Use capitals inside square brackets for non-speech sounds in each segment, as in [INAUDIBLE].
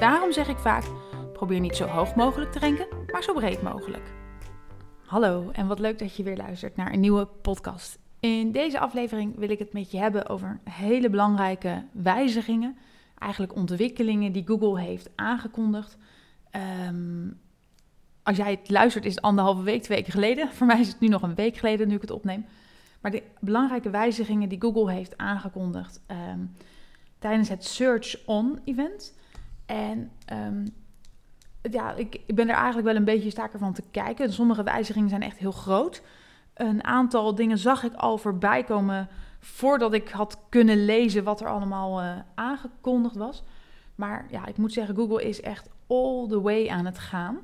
Daarom zeg ik vaak: probeer niet zo hoog mogelijk te renken, maar zo breed mogelijk. Hallo en wat leuk dat je weer luistert naar een nieuwe podcast. In deze aflevering wil ik het met je hebben over hele belangrijke wijzigingen, eigenlijk ontwikkelingen die Google heeft aangekondigd. Ehm, als jij het luistert, is het anderhalve week, twee weken geleden. [LAUGHS] Voor mij is het nu nog een week geleden nu ik het opneem. Maar de belangrijke wijzigingen die Google heeft aangekondigd ehm, tijdens het Search On event. En um, ja, ik, ik, ben er eigenlijk wel een beetje sterker van te kijken. Sommige wijzigingen zijn echt heel groot. Een aantal dingen zag ik al voorbij komen voordat ik had kunnen lezen wat er allemaal uh, aangekondigd was. Maar ja, ik moet zeggen, Google is echt all the way aan het gaan.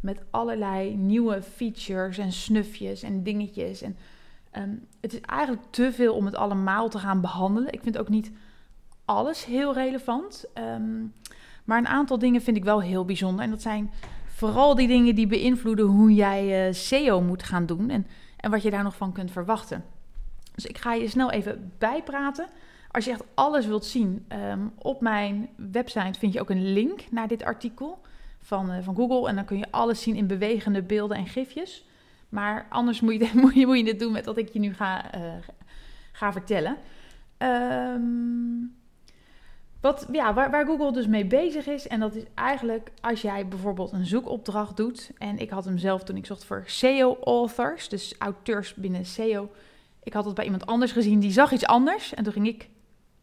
Met allerlei nieuwe features en snufjes en dingetjes. En um, het is eigenlijk te veel om het allemaal te gaan behandelen. Ik vind ook niet alles heel relevant. Um, maar een aantal dingen vind ik wel heel bijzonder. En dat zijn vooral die dingen die beïnvloeden hoe jij uh, SEO moet gaan doen en, en wat je daar nog van kunt verwachten. Dus ik ga je snel even bijpraten. Als je echt alles wilt zien, um, op mijn website vind je ook een link naar dit artikel van, uh, van Google. En dan kun je alles zien in bewegende beelden en gifjes. Maar anders moet je, [LAUGHS] moet je, moet je dit doen met wat ik je nu ga, uh, ga vertellen. Um, wat, ja, waar, waar, Google dus mee bezig is, en dat is eigenlijk als jij bijvoorbeeld een zoekopdracht doet. En ik had hem zelf toen ik zocht voor SEO-authors, dus auteurs binnen SEO. Ik had het bij iemand anders gezien, die zag iets anders. En toen ging ik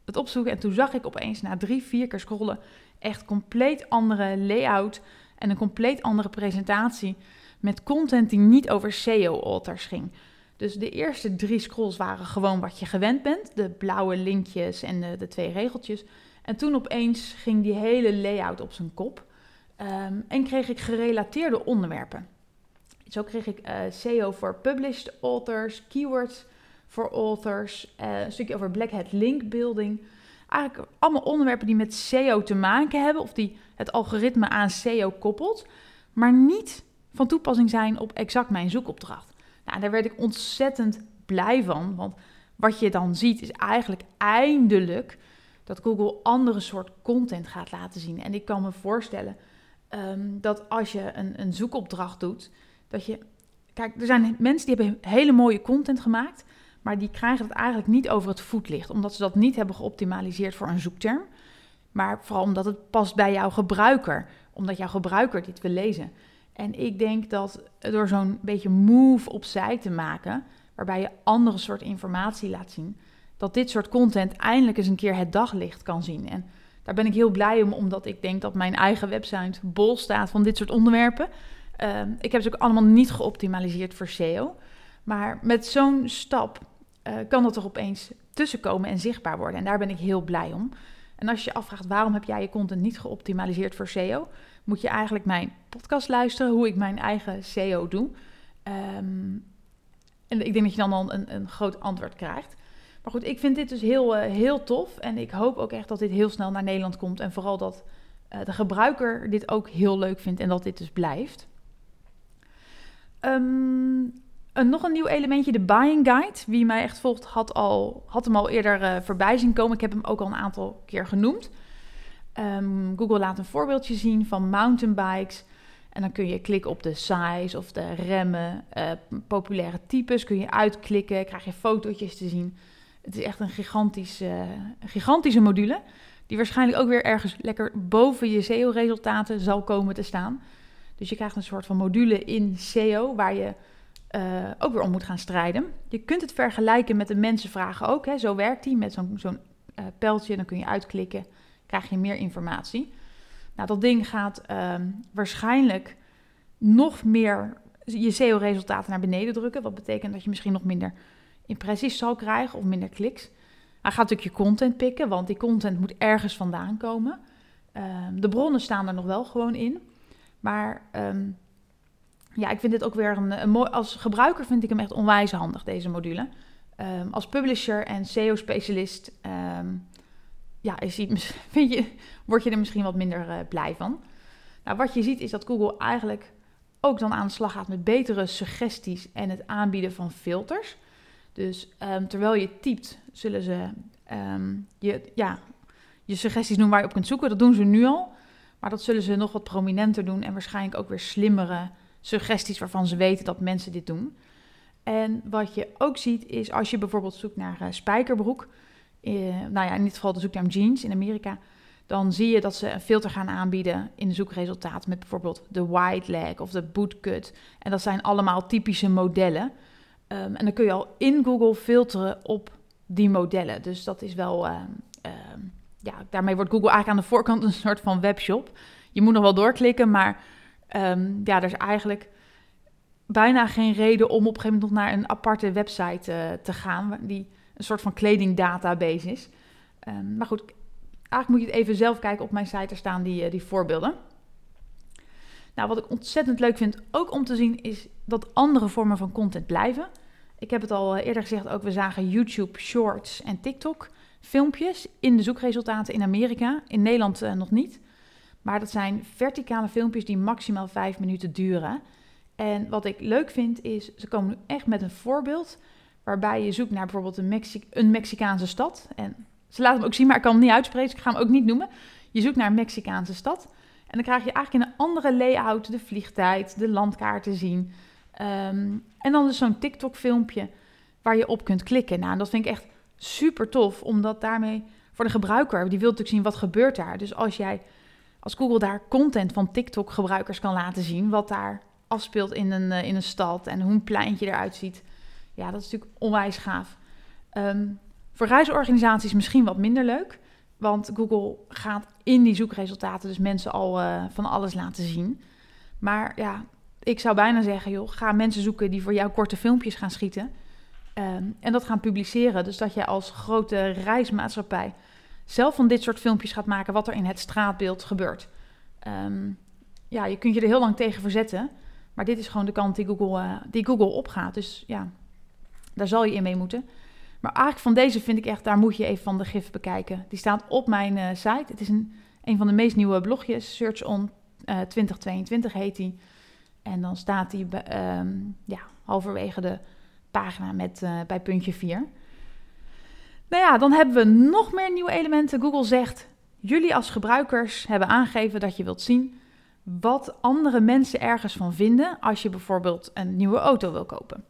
het opzoeken en toen zag ik opeens na drie, vier keer scrollen echt compleet andere layout en een compleet andere presentatie met content die niet over SEO-authors ging. Dus de eerste drie scrolls waren gewoon wat je gewend bent, de blauwe linkjes en de, de twee regeltjes. En toen opeens ging die hele layout op zijn kop. Um, en kreeg ik gerelateerde onderwerpen. Zo kreeg ik SEO voor published authors, keywords voor authors, uh, een stukje over Black Hat link building. Eigenlijk allemaal onderwerpen die met SEO te maken hebben of die het algoritme aan SEO koppelt, maar niet van toepassing zijn op exact mijn zoekopdracht. Nou, daar werd ik ontzettend blij van, want wat je dan ziet is eigenlijk eindelijk dat Google andere soort content gaat laten zien. En ik kan me voorstellen um, dat als je een, een zoekopdracht doet, dat je. Kijk, er zijn mensen die hebben hele mooie content gemaakt, maar die krijgen het eigenlijk niet over het voetlicht, omdat ze dat niet hebben geoptimaliseerd voor een zoekterm. Maar vooral omdat het past bij jouw gebruiker, omdat jouw gebruiker dit wil lezen. En ik denk dat door zo'n beetje move opzij te maken, waarbij je andere soort informatie laat zien, dat dit soort content eindelijk eens een keer het daglicht kan zien. En daar ben ik heel blij om, omdat ik denk dat mijn eigen website bol staat van dit soort onderwerpen. Uh, ik heb ze ook allemaal niet geoptimaliseerd voor SEO. Maar met zo'n stap uh, kan dat er opeens tussenkomen en zichtbaar worden. En daar ben ik heel blij om. En als je je afvraagt waarom heb jij je content niet geoptimaliseerd voor SEO, moet je eigenlijk mijn podcast luisteren hoe ik mijn eigen SEO doe. Um, en ik denk dat je dan al een, een groot antwoord krijgt. Maar goed, ik vind dit dus heel, uh, heel tof. En ik hoop ook echt dat dit heel snel naar Nederland komt. En vooral dat uh, de gebruiker dit ook heel leuk vindt en dat dit dus blijft. Um, een, nog een nieuw elementje, de buying guide. Wie mij echt volgt, had, al, had hem al eerder uh, voorbij zien komen. Ik heb hem ook al een aantal keer genoemd. Um, Google laat een voorbeeldje zien van mountainbikes. En dan kun je klikken op de size of de remmen, populaire types. Kun je uitklikken, krijg je fotootjes te zien. Het is echt een gigantische, gigantische module. Die waarschijnlijk ook weer ergens lekker boven je SEO-resultaten zal komen te staan. Dus je krijgt een soort van module in SEO waar je uh, ook weer om moet gaan strijden. Je kunt het vergelijken met de mensenvragen ook. Hè. Zo werkt die met zo'n zo'n uh, pijltje. Dan kun je uitklikken, krijg je meer informatie. Nou, dat ding gaat uh, waarschijnlijk nog meer je SEO-resultaten naar beneden drukken. Wat betekent dat je misschien nog minder impressies zal krijgen of minder kliks. Hij gaat natuurlijk je content pikken, want die content moet ergens vandaan komen. Ehm, de bronnen staan er nog wel gewoon in. Maar ehm, ja, ik vind dit ook weer een, een mooi. Als gebruiker vind ik hem echt onwijs handig, deze module. Ehm, als publisher en SEO-specialist ja, [LAUGHS] vind je, word je er misschien wat minder uh, blij van. Nou, wat je ziet is dat Google eigenlijk ook dan aan de slag gaat met betere suggesties en het aanbieden van filters. Dus um, terwijl je typt, zullen ze um, je, ja, je suggesties doen waar je op kunt zoeken. Dat doen ze nu al. Maar dat zullen ze nog wat prominenter doen en waarschijnlijk ook weer slimmere suggesties waarvan ze weten dat mensen dit doen. En wat je ook ziet is als je bijvoorbeeld zoekt naar uh, spijkerbroek, uh, nou ja, in dit geval de zoekterm jeans in Amerika, dan zie je dat ze een filter gaan aanbieden in de zoekresultaat met bijvoorbeeld de wide leg of de bootcut. En dat zijn allemaal typische modellen. Um, en dan kun je al in Google filteren op die modellen. Dus dat is wel, uh, uh, ja, daarmee wordt Google eigenlijk aan de voorkant een soort van webshop. Je moet nog wel doorklikken, maar ja, er is eigenlijk bijna geen reden om op een gegeven moment nog naar een aparte website uh, te gaan, die een soort van kledingdatabase is. Maar goed, eigenlijk moet je het even zelf kijken. Op mijn site er staan die, eh, die voorbeelden. Nou, wat ik ontzettend leuk vind ook om te zien is dat andere vormen van content blijven. Ik heb het al eh, eerder gezegd, ook we zagen YouTube Shorts en TikTok filmpjes in de zoekresultaten in Amerika. In Nederland uh, nog niet. Maar dat zijn verticale filmpjes die maximaal vijf minuten duren. En wat ik leuk vind is, ze komen nu echt met een voorbeeld waarbij je zoekt naar bijvoorbeeld een, een Mexicaanse stad. En ze laten hem ook zien, maar ik kan hem niet uitspreken, ik ga hem ook niet noemen. Je zoekt naar een Mexicaanse stad. En dan krijg je eigenlijk in een andere layout de vliegtijd, de landkaarten zien. Ehm, en dan dus zo'n TikTok-filmpje waar je op kunt klikken. Nou, dat vind ik echt super tof, omdat daarmee voor de gebruiker, die wil natuurlijk zien wat gebeurt daar. Dus als jij, als Google daar content van TikTok-gebruikers kan laten zien, wat daar afspeelt in een, eh, in een stad en hoe een pleintje eruit ziet, ja, dat is natuurlijk onwijs gaaf. Um, voor reisorganisaties misschien wat minder leuk. Want Google gaat in die zoekresultaten dus mensen al uh, van alles laten zien. Maar ja, ik zou bijna zeggen, joh, ga mensen zoeken die voor jou korte filmpjes gaan schieten. Um, en dat gaan publiceren. Dus dat je als grote reismaatschappij zelf van dit soort filmpjes gaat maken wat er in het straatbeeld gebeurt. Um, ja, je kunt je er heel lang tegen verzetten. Maar dit is gewoon de kant die Google, uh, die Google opgaat. Dus ja, daar zal je in mee moeten. Maar eigenlijk van deze vind ik echt, daar moet je even van de gif bekijken. Die staat op mijn uh, site. Het is een, een van de meest nieuwe blogjes. Search on uh, 2022 heet die. En dan staat die um, ja, halverwege de pagina met, uh, bij puntje 4. Nou ja, dan hebben we nog meer nieuwe elementen. Google zegt, jullie als gebruikers hebben aangegeven dat je wilt zien wat andere mensen ergens van vinden als je bijvoorbeeld een nieuwe auto wil kopen.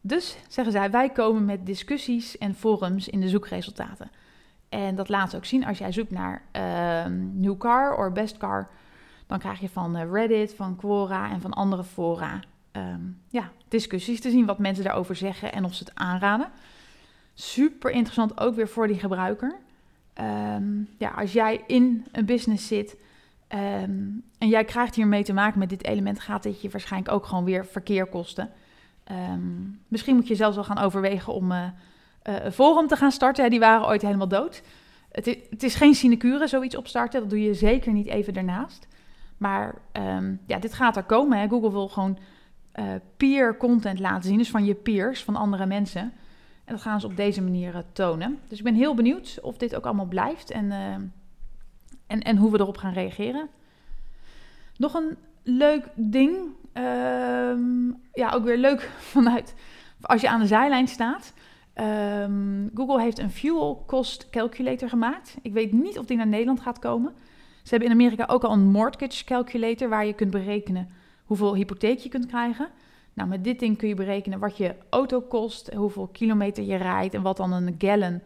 Dus zeggen zij, wij komen met discussies en forums in de zoekresultaten. En dat laat ze ook zien als jij zoekt naar uh, New Car of Best Car. Dan krijg je van eh, Reddit, van Quora en van andere fora um, ja, discussies te zien wat mensen daarover zeggen en of ze het aanraden. Super interessant ook weer voor die gebruiker. Um, ja, als jij in een business zit en jij krijgt hiermee te maken met dit element, gaat dit je waarschijnlijk ook gewoon weer verkeer kosten. Um, misschien moet je zelfs wel gaan overwegen om uh, uh, een forum te gaan starten. die waren ooit helemaal dood. Het is, het is, geen sinecure, zoiets opstarten. Dat doe je zeker niet even daarnaast. Maar um, ja, dit gaat er komen. Hè. Google wil gewoon uh, peer content laten zien. Dus van je peers, van andere mensen. En dat gaan ze op deze manier tonen. Dus ik ben heel benieuwd of dit ook allemaal blijft. En, en, en hoe we erop gaan reageren. Nog een leuk ding Um, ja, ook weer leuk [LAUGHS] vanuit als je aan de zijlijn staat. Um, Google heeft een fuel cost calculator gemaakt. Ik weet niet of die naar Nederland gaat komen. Ze hebben in Amerika ook al een mortgage calculator waar je kunt berekenen hoeveel hypotheek je kunt krijgen. Nou, met dit ding kun je berekenen wat je auto kost, hoeveel kilometer je rijdt en wat dan een gallon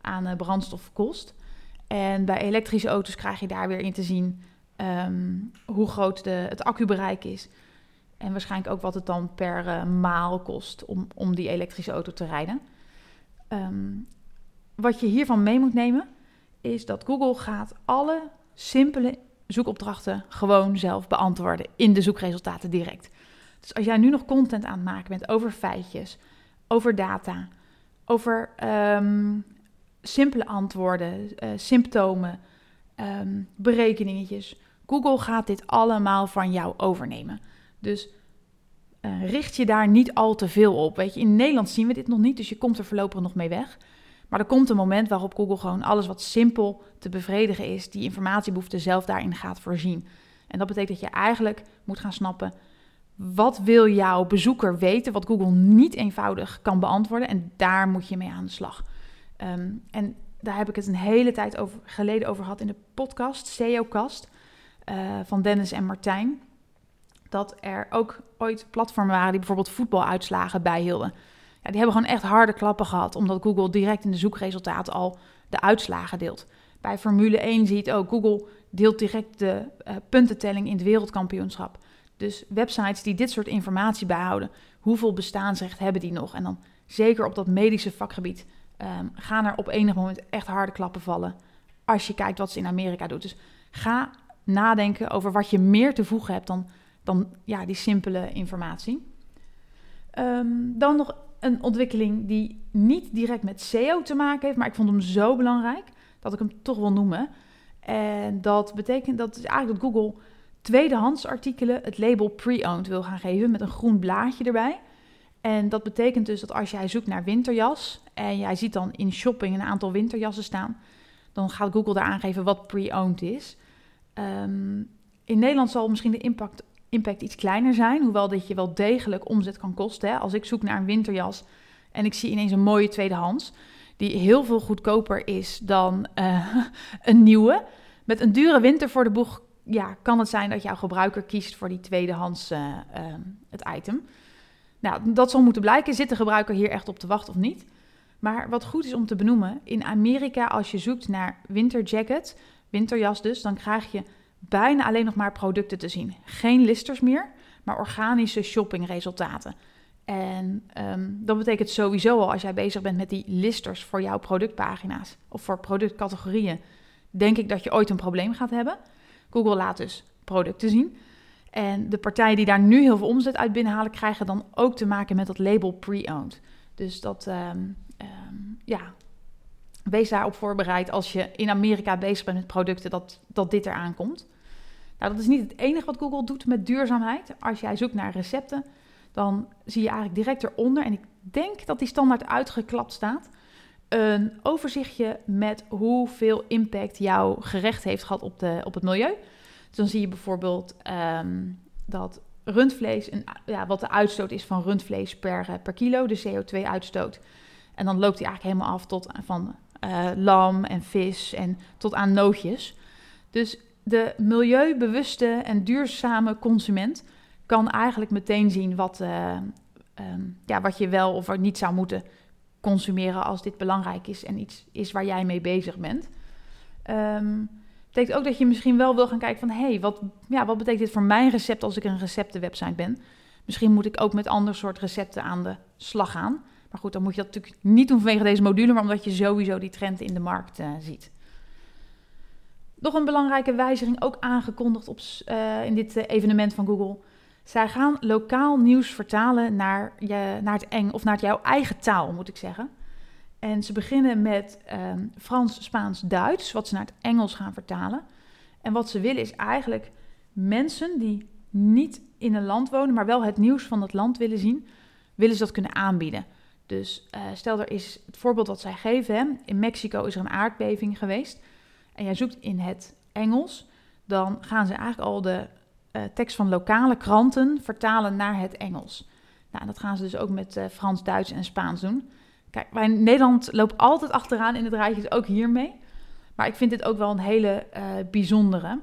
aan eh, brandstof kost. En bij elektrische auto's krijg je daar weer in te zien um, hoe groot de, het accubereik is. En waarschijnlijk ook wat het dan per uh, maal kost om, om die elektrische auto te rijden. Um, wat je hiervan mee moet nemen, is dat Google gaat alle simpele zoekopdrachten gewoon zelf beantwoorden in de zoekresultaten direct. Dus als jij nu nog content aan het maken bent over feitjes, over data, over um, simpele antwoorden, uh, symptomen, um, berekeningetjes. Google gaat dit allemaal van jou overnemen. Dus uh, richt je daar niet al te veel op. Weet je, in Nederland zien we dit nog niet, dus je komt er voorlopig nog mee weg. Maar er komt een moment waarop Google gewoon alles wat simpel te bevredigen is, die informatiebehoefte zelf daarin gaat voorzien. En dat betekent dat je eigenlijk moet gaan snappen, wat wil jouw bezoeker weten, wat Google niet eenvoudig kan beantwoorden. En daar moet je mee aan de slag. Um, en daar heb ik het een hele tijd over, geleden over gehad in de podcast, SEOcast, uh, van Dennis en Martijn. Dat er ook ooit platformen waren die bijvoorbeeld voetbaluitslagen bijhielden. Ja, die hebben gewoon echt harde klappen gehad, omdat Google direct in de zoekresultaten al de uitslagen deelt. Bij Formule 1 zie je het ook. Google deelt direct de uh, puntentelling in het wereldkampioenschap. Dus websites die dit soort informatie bijhouden, hoeveel bestaansrecht hebben die nog? En dan zeker op dat medische vakgebied um, gaan er op enig moment echt harde klappen vallen als je kijkt wat ze in Amerika doet. Dus ga nadenken over wat je meer te voegen hebt dan, dan ja, die simpele informatie. Um, dan nog een ontwikkeling die niet direct met SEO te maken heeft, maar ik vond hem zo belangrijk dat ik hem toch wil noemen. En dat betekent dat eigenlijk dat Google tweedehands artikelen het label pre-owned wil gaan geven met een groen blaadje erbij. En dat betekent dus dat als jij zoekt naar winterjas en jij ziet dan in shopping een aantal winterjassen staan, dan gaat Google daar aangeven wat pre-owned is. Um, in Nederland zal misschien de impact, impact iets kleiner zijn, hoewel dat je wel degelijk omzet kan kosten. Hè? Als ik zoek naar een winterjas en ik zie ineens een mooie tweedehands, die heel veel goedkoper is dan uh, [LAUGHS] een nieuwe. Met een dure winter voor de boeg ja, kan het zijn dat jouw gebruiker kiest voor die tweedehands uh, uh, het item. Nou, dat zal moeten blijken. Zit de gebruiker hier echt op te wachten of niet? Maar wat goed is om te benoemen, in Amerika als je zoekt naar winterjacket, winterjas dus, dan krijg je bijna alleen nog maar producten te zien. Geen listers meer, maar organische shoppingresultaten. En um, dat betekent sowieso al als jij bezig bent met die listers voor jouw productpagina's of voor productcategorieën, denk ik dat je ooit een probleem gaat hebben. Google laat dus producten zien. En de partijen die daar nu heel veel omzet uit binnenhalen, krijgen dan ook te maken met dat label pre-owned. Dus dat, um, um, ja, wees daarop voorbereid als je in Amerika bezig bent met producten, dat, dat dit eraan komt. Nou, dat is niet het enige wat Google doet met duurzaamheid. Als jij zoekt naar recepten, dan zie je eigenlijk direct eronder, en ik denk dat die standaard uitgeklapt staat, een overzichtje met hoeveel impact jouw gerecht heeft gehad op, de, op het milieu. Dus dan zie je bijvoorbeeld um, dat rundvlees, een, ja, wat de uitstoot is van rundvlees per, eh, per kilo, de CO2-uitstoot. En dan loopt die eigenlijk helemaal af tot van uh, lam en vis en tot aan nootjes. Dus de milieubewuste en duurzame consument kan eigenlijk meteen zien wat, uh, um, ja, wat je wel of niet zou moeten consumeren als dit belangrijk is en iets is waar jij mee bezig bent. Um, betekent ook dat je misschien wel wil gaan kijken van... hé, hey, wat, ja, wat betekent dit voor mijn recept als ik een receptenwebsite ben? Misschien moet ik ook met ander soort recepten aan de slag gaan. Maar goed, dan moet je dat natuurlijk niet doen vanwege deze module... maar omdat je sowieso die trend in de markt uh, ziet. Nog een belangrijke wijziging, ook aangekondigd op, uh, in dit uh, evenement van Google... Zij gaan lokaal nieuws vertalen naar, je, naar het eng of naar jouw eigen taal, moet ik zeggen. En ze beginnen met um, Frans, Spaans, Duits, wat ze naar het Engels gaan vertalen. En wat ze willen is eigenlijk mensen die niet in een land wonen, maar wel het nieuws van dat land willen zien, willen ze dat kunnen aanbieden. Dus uh, stel er is het voorbeeld wat zij geven, hè, in Mexico is er een aardbeving geweest en jij zoekt in het Engels, dan gaan ze eigenlijk al de uh, tekst van lokale kranten vertalen naar het Engels. Nou, dat gaan ze dus ook met uh, Frans, Duits en Spaans doen. Kijk, wij Nederland loopt altijd achteraan in het rijtje, dus ook hiermee. Maar ik vind dit ook wel een hele bijzondere.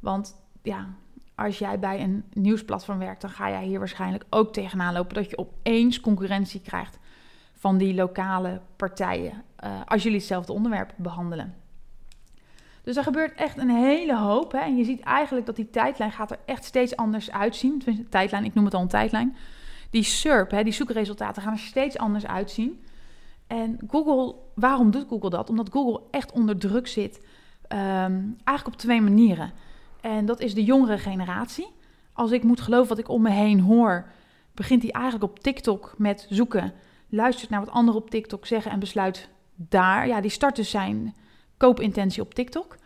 Want ja, als jij bij een nieuwsplatform werkt, dan ga jij hier waarschijnlijk ook tegenaan lopen dat je opeens concurrentie krijgt van die lokale partijen. Uh, als jullie hetzelfde onderwerp behandelen. Dus er gebeurt echt een hele hoop. Hè? En je ziet eigenlijk dat die tijdlijn gaat er echt steeds anders uitzien. Tijdlijn, ik noem het al een tijdlijn. Die SERP, hè, die zoekresultaten, gaan er steeds anders uitzien. En Google, waarom doet Google dat? Omdat Google echt onder druk zit, um, eigenlijk op twee manieren. En dat is de jongere generatie. Als ik moet geloven wat ik om me heen hoor, begint hij eigenlijk op TikTok met zoeken, luistert naar wat anderen op TikTok zeggen en besluit daar. Ja, die start dus zijn koopintentie op TikTok.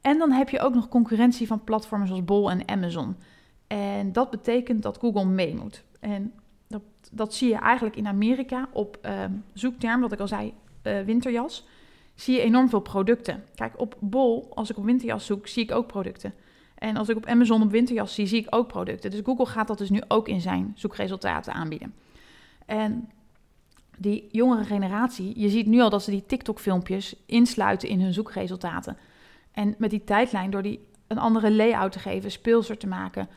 En dan heb je ook nog concurrentie van platformen zoals Bol en Amazon. En dat betekent dat Google mee moet. En dat, dat zie je eigenlijk in Amerika op ehm, zoekterm, wat ik al zei, uh, winterjas. Zie je enorm veel producten. Kijk, op Bol, als ik op winterjas zoek, zie ik ook producten. En als ik op Amazon op winterjas zie, zie ik ook producten. Dus Google gaat dat dus nu ook in zijn zoekresultaten aanbieden. En die jongere generatie, je ziet nu al dat ze die TikTok-filmpjes insluiten in hun zoekresultaten. En met die tijdlijn, door die een andere layout te geven, speelser te maken,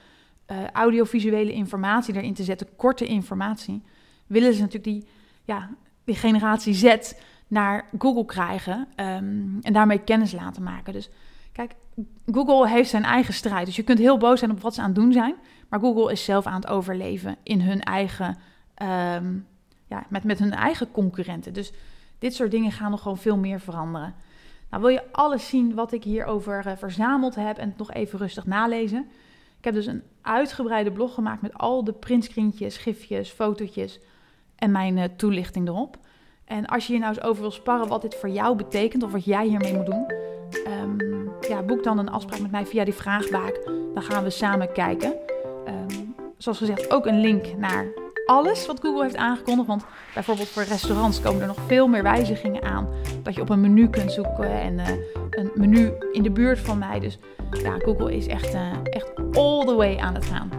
uh, audiovisuele informatie erin te zetten, korte informatie, willen ze natuurlijk die, ja, die generatie Z naar Google krijgen um, en daarmee kennis laten maken. Dus kijk, Google heeft zijn eigen strijd. Dus je kunt heel boos zijn op wat ze aan het doen zijn, maar Google is zelf aan het overleven in hun eigen, um, ja, met, met hun eigen concurrenten. Dus dit soort dingen gaan nog gewoon veel meer veranderen. Nou, wil je alles zien wat ik hierover uh, verzameld heb en het nog even rustig nalezen? Ik heb dus een uitgebreide blog gemaakt met al de printscreentjes, gifjes, fotootjes en mijn uh, toelichting erop. En als je hier nou eens over wil sparren wat dit voor jou betekent of wat jij hiermee moet doen, um, ja, boek dan een afspraak met mij via die vraagbaak. Dan gaan we samen kijken. Um, zoals gezegd, ook een link naar alles wat Google heeft aangekondigd. Want bijvoorbeeld voor restaurants komen er nog veel meer wijzigingen aan. Dat je op een menu kunt zoeken en uh, een menu in de buurt van mij. Dus ja, Google is echt, uh, echt all the way aan het gaan.